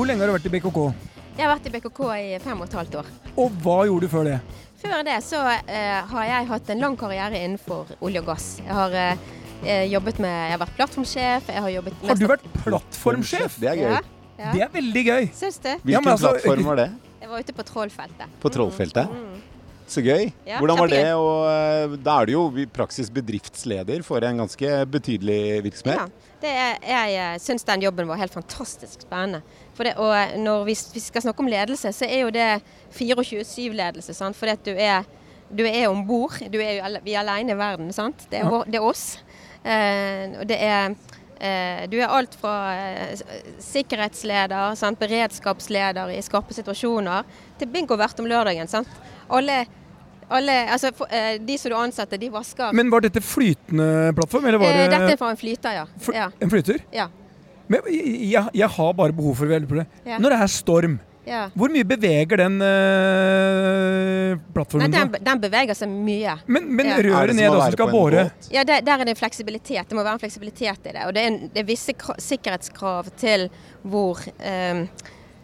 Hvor lenge har du vært i BKK? Jeg har vært i BKK i fem og et halvt år. Og hva gjorde du før det? Før det så uh, har jeg hatt en lang karriere innenfor olje og gass. Jeg har uh, jobbet med Jeg har vært plattformsjef. Jeg har jobbet Har du vært plattformsjef? Det er gøy. Ja, ja. Det er veldig gøy. Syns du? Hvilken Ja, altså, plattform var det? Jeg var ute på Trollfeltet. På Trollfeltet? Mm. Så gøy. Ja, Hvordan var det? Og eh, da er du jo i praksis bedriftsleder for en ganske betydelig virksomhet. Ja, det er, jeg eh, syns den jobben var helt fantastisk spennende. For det, og når vi, vi skal snakke om ledelse, så er jo det 24-7-ledelse. For du er, du er om bord. Vi er alene i verden. sant? Det er, vår, det er oss. Eh, og det er eh, Du er alt fra eh, sikkerhetsleder, sant? beredskapsleder i skarpe situasjoner, til bingovert om lørdagen. sant? Alle, alle altså, for, eh, De som du ansatte, de vasker Men var dette flytende plattform, eller var eh, det Dette er fra en flyter, ja. fl- ja. en flyter? ja. Men jeg, jeg har bare behov for å hjelpe det. Ja. Når det er storm, ja. hvor mye beveger den eh, Nei, plattformen den, seg? den beveger seg mye. Men, men Ja. Røret ned også skal båre? Ja, der, der er det en fleksibilitet. Det må være en fleksibilitet i det. Og det er, en, det er visse sikkerhetskrav til hvor, eh,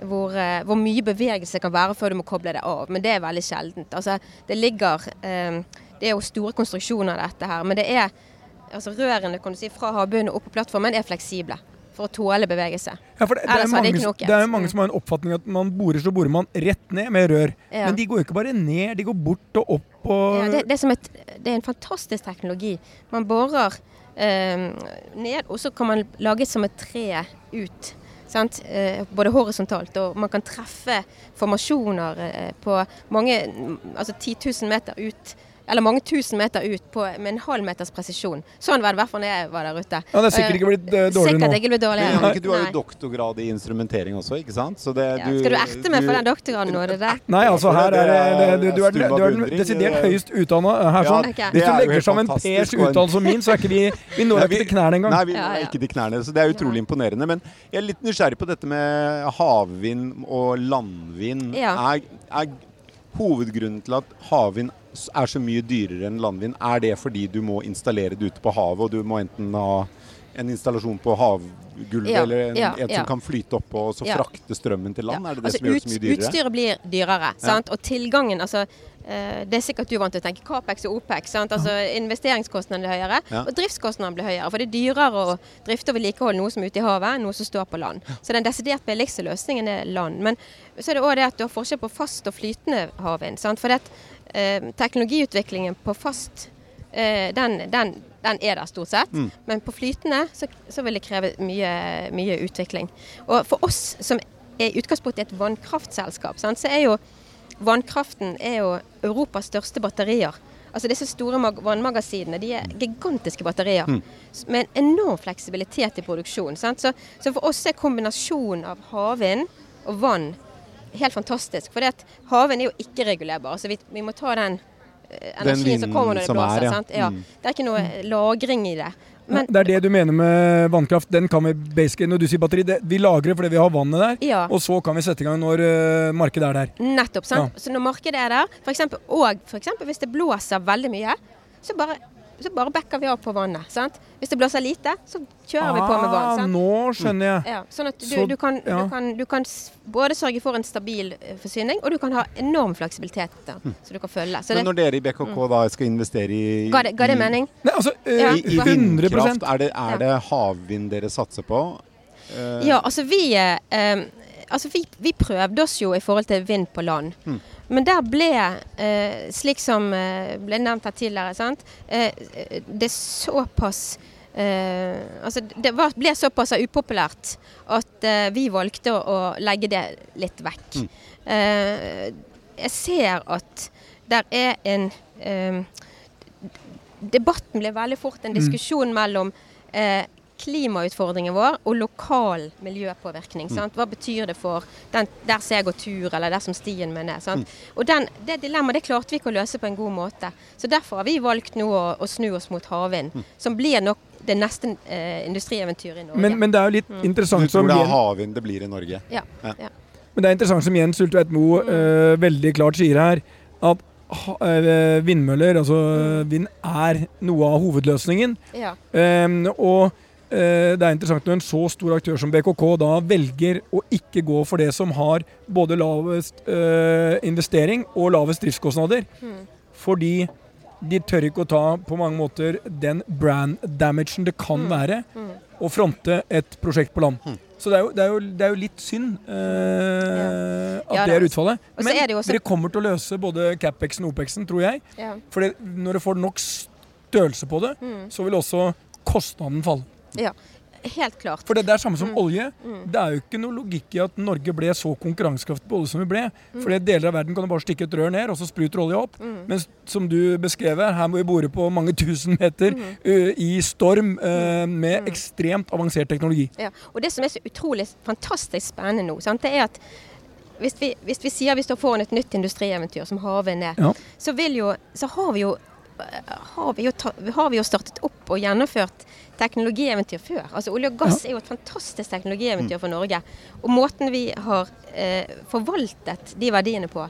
hvor, eh, hvor mye bevegelse kan være før du må koble det av. Men det er veldig sjeldent. Altså, det ligger eh, Det er jo store konstruksjoner dette her. Men det er altså rørene kan du si, fra havbunnen og opp på plattformen er fleksible for å tåle bevegelse. Ja, for det, det, er mange, det er jo mange som har en oppfatning at man borer, så borer man rett ned med rør. Ja. Men de går ikke bare ned, de går bort og opp og Ja, det, det, er som et, det er en fantastisk teknologi. Man borer eh, ned, og så kan man lage som et tre ut. Sant? Eh, både horisontalt, og man kan treffe formasjoner eh, på mange Altså 10 000 meter ut. Eller mange tusen meter ut på, med en halv meters presisjon. Sånn var det i hvert fall da jeg var der ute. Ja, det er sikkert ikke blitt eh, dårlig Sikkert nå. ikke blitt Men dårligere. Jannicke, du har jo doktorgrad i instrumentering også, ikke sant? Så det, Ja, skal du erte meg for den doktorgraden nå? Det der? Nei, altså her er det, det du, er, den- du er den desidert høyest høyst utdanna her. Ja, Sånn. Ok. Hvis du er legger sammen Pers utdannelse og min, så er ikke vi Vi når Nei, ikke til knærne engang. Nei, vi Ja, ja. ikke til knærne. Så det er utrolig imponerende. Men jeg er litt nysgjerrig på dette med havvind og landvind. Ja. Er, er hovedgrunnen til at havvind er så mye dyrere enn landvind, er det fordi du må installere det ute på havet, og du må enten ha en installasjon på havgulvet Ja, eller en, ja, en ja. som kan flyte opp og så frakte strømmen til land? Ja. Er det det Altså, som gjør det så mye dyrere? Utstyret blir dyrere. Sant? Og tilgangen altså, Det er sikkert du vant til å tenke Capex og Opex. Sant? Altså, Investeringskostnadene blir høyere, Ja. og driftskostnadene blir høyere. For det er dyrere å drifte og vedlikeholde noe som er ute i havet, enn noe som står på land. Så den desidert billigste løsningen er land. Men så er det òg det at du har forskjell på fast og flytende havvind. For det, eh, teknologiutviklingen på fast eh, den, den, den er der stort sett. Mm. Men på flytende så, så vil det kreve mye, mye utvikling. Og for oss som er i utgangspunktet et vannkraftselskap, sant, så er jo vannkraften er jo Europas største batterier. Altså Disse store mag vannmagasinene de er gigantiske batterier Mm. med en enorm fleksibilitet i produksjon. Sant? Så, så for oss er kombinasjonen av havvind og vann helt fantastisk. For havvind er jo ikke-regulerbar. Altså vi, vi må ta den energien Den som kommer når det blåser. er, ja. sant? Ja. Mm. Det er ikke noe lagring i det. Men, det er det du mener med vannkraft. Den kan vi basically, Når du sier batteri, det, vi lagrer fordi vi har vannet der. ja. Og så kan vi sette i gang når uh, markedet er der. Nettopp. sant? Så når markedet er der, for eksempel, og for eksempel hvis det blåser veldig mye, så bare, så bare backer vi av på vannet. sant? Hvis det blåser lite, så kjører vi på med vann. Ah, sant? nå skjønner jeg. Ja, sånn at du, Så- du, kan, ja. du, kan, du kan både sørge for en stabil eh, forsyning, og du kan ha enorm fleksibilitet da, så du kan følge. Så Men det, når dere i BKK da skal investere i ga, det, ga det i- mening? Nei, altså, øh, Ja. I, i 100 vindkraft, er det, er det havvind dere satser på? Uh, Ja, altså vi, eh, altså vi, vi prøvde oss jo i forhold til vind på land. Mm. Men der ble, eh, slik som eh, ble nevnt her tidligere, sant? Eh, det såpass eh, altså det var, ble såpass upopulært at eh, vi valgte å, å legge det litt vekk. Mm. Eh, jeg ser at der er en Debatten ble veldig fort en Mm. diskusjon mellom eh, klimautfordringen vår og lokal miljøpåvirkning. Sant? Hva betyr det for den, der som jeg går tur, eller der som stien min er? Sant? Og den, det dilemmaet det klarte vi ikke å løse på en god måte. Så derfor har vi valgt nå å, å snu oss mot havvind, som blir nok det neste eh, industrieventyret i Norge. Men, men det er jo litt Mm. Du tror det er havvind det blir i Norge? ja, Ja. ja. men det er interessant som Jens Ultveit Moe Mm. eh, veldig klart sier her, at eh, vindmøller, altså Mm. vind, er noe av hovedløsningen. ja. Um, og det er interessant når en så stor aktør som BKK da velger å ikke gå for det som har både lavest eh, investering og lavest driftskostnader. Mm. Fordi de tør ikke å ta på mange måter den brand damagen det kan Mm. være Mm. å fronte et prosjekt på land. Mm. Så det er jo, det er jo, det er jo litt synd eh, at Ja, det er utfallet. Men er det også- dere kommer til å løse både Capexen og Opexen, tror jeg. Ja. For når du får nok størrelse på det, Mm. så vil også kostnaden falle. Helt klart. For det, det er samme som Mm. olje. Mm. Det er jo ikke noe logikk i at Norge ble så konkurransekraftig på olje som vi ble. Mm. For deler av verden kan du bare stikke et rør ned, og så spruter olje opp. Mm. Men som du beskrev her, her må vi bore på mange tusen meter ø, i storm ø, med Mm. ekstremt avansert teknologi. Ja. Og det som er så utrolig fantastisk spennende nå, sant, det er at hvis vi, hvis vi sier vi står foran et nytt industrieventyr som havvind er, Ja. så, vil jo, så har vi jo har vi, ta, har vi jo startet opp og gjennomført teknologieventyr før. Altså Olje og gass er jo et fantastisk teknologieventyr for Norge. Og måten vi har eh, forvaltet de verdiene på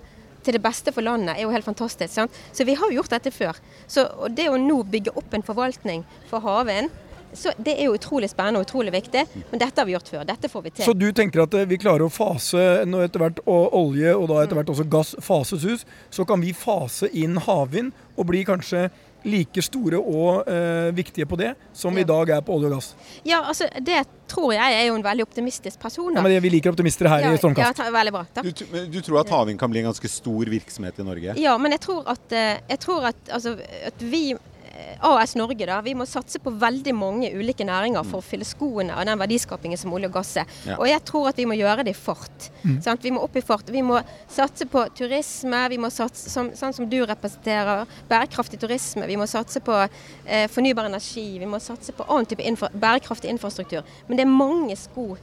til det beste for landet, er jo helt fantastisk. Sant? Så vi har jo gjort dette før. Så og det å nå bygge opp en forvaltning for havvind, så det er jo utrolig spennende og utrolig viktig. Men dette har vi gjort før. Dette får vi til. Så du tenker at vi klarer å fase når etter hvert og olje og da etter hvert også gass fases ut, så kan vi fase inn havvind og bli kanskje like store og eh, viktige på det som vi i dag er på olje og gass. Ja, altså det tror jeg er jo en veldig optimistisk person. Ja, Da. men Vi liker optimister her ja, i ja, Stormkast. ta, veldig bra. Takk. Du, du tror at havvind kan bli en ganske stor virksomhet i Norge? Ja, men jeg tror at, eh, jeg tror at, altså, at vi, eh, AS Norge, da, vi må satse på veldig mange ulike næringer for å fylle skoene av den verdiskapingen som olje og gass er. Ja. Og jeg tror at vi må gjøre det i fart. Mm. Sant? Vi må opp i fart. Vi må satse på turisme, vi må satse, som, sånn som du representerer, bærekraftig turisme. Vi må satse på eh, fornybar energi. Vi må satse på annen type infra, bærekraftig infrastruktur. Men det er mange sko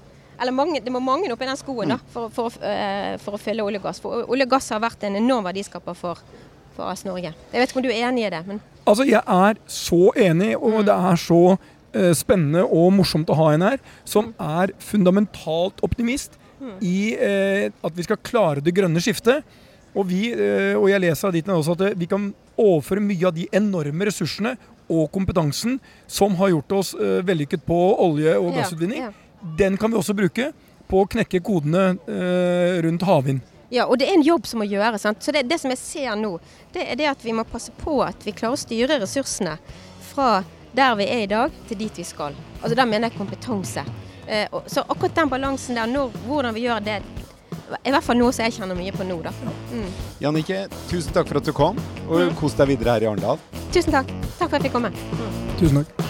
eller mange, det må mange opp i den skoen da, for, for, å- eh, for å fylle olje og gass. For olje og gass har vært en enorm verdiskaper for, for AS Norge. Jeg vet ikke om du er enig i det, men Altså, jeg er så enig, og Mm. det er så eh, spennende og morsomt å ha en her som er fundamentalt optimist Mm. i eh, at vi skal klare det grønne skiftet. Og, vi, eh, og jeg leser av ditt også at eh, vi kan overføre mye av de enorme ressursene og kompetansen som har gjort oss eh, vellykket på olje- og gassutvinning. ja. Den kan vi også bruke på å knekke kodene eh, rundt havvind. Ja, og det er en jobb som må gjøres. Sant? Så det, det som jeg ser nå, det er det at vi må passe på at vi klarer å styre ressursene fra der vi er i dag, til dit vi skal. Altså Der mener jeg kompetanse. Eh, og, så akkurat den balansen der, når, hvordan vi gjør det, i hvert fall noe som jeg kjenner mye på nå. da. Mm. Jannicke, tusen takk for at du kom, og Mm. kos deg videre her i Arendal. Tusen takk. Takk for at jeg fikk komme. Tusen takk.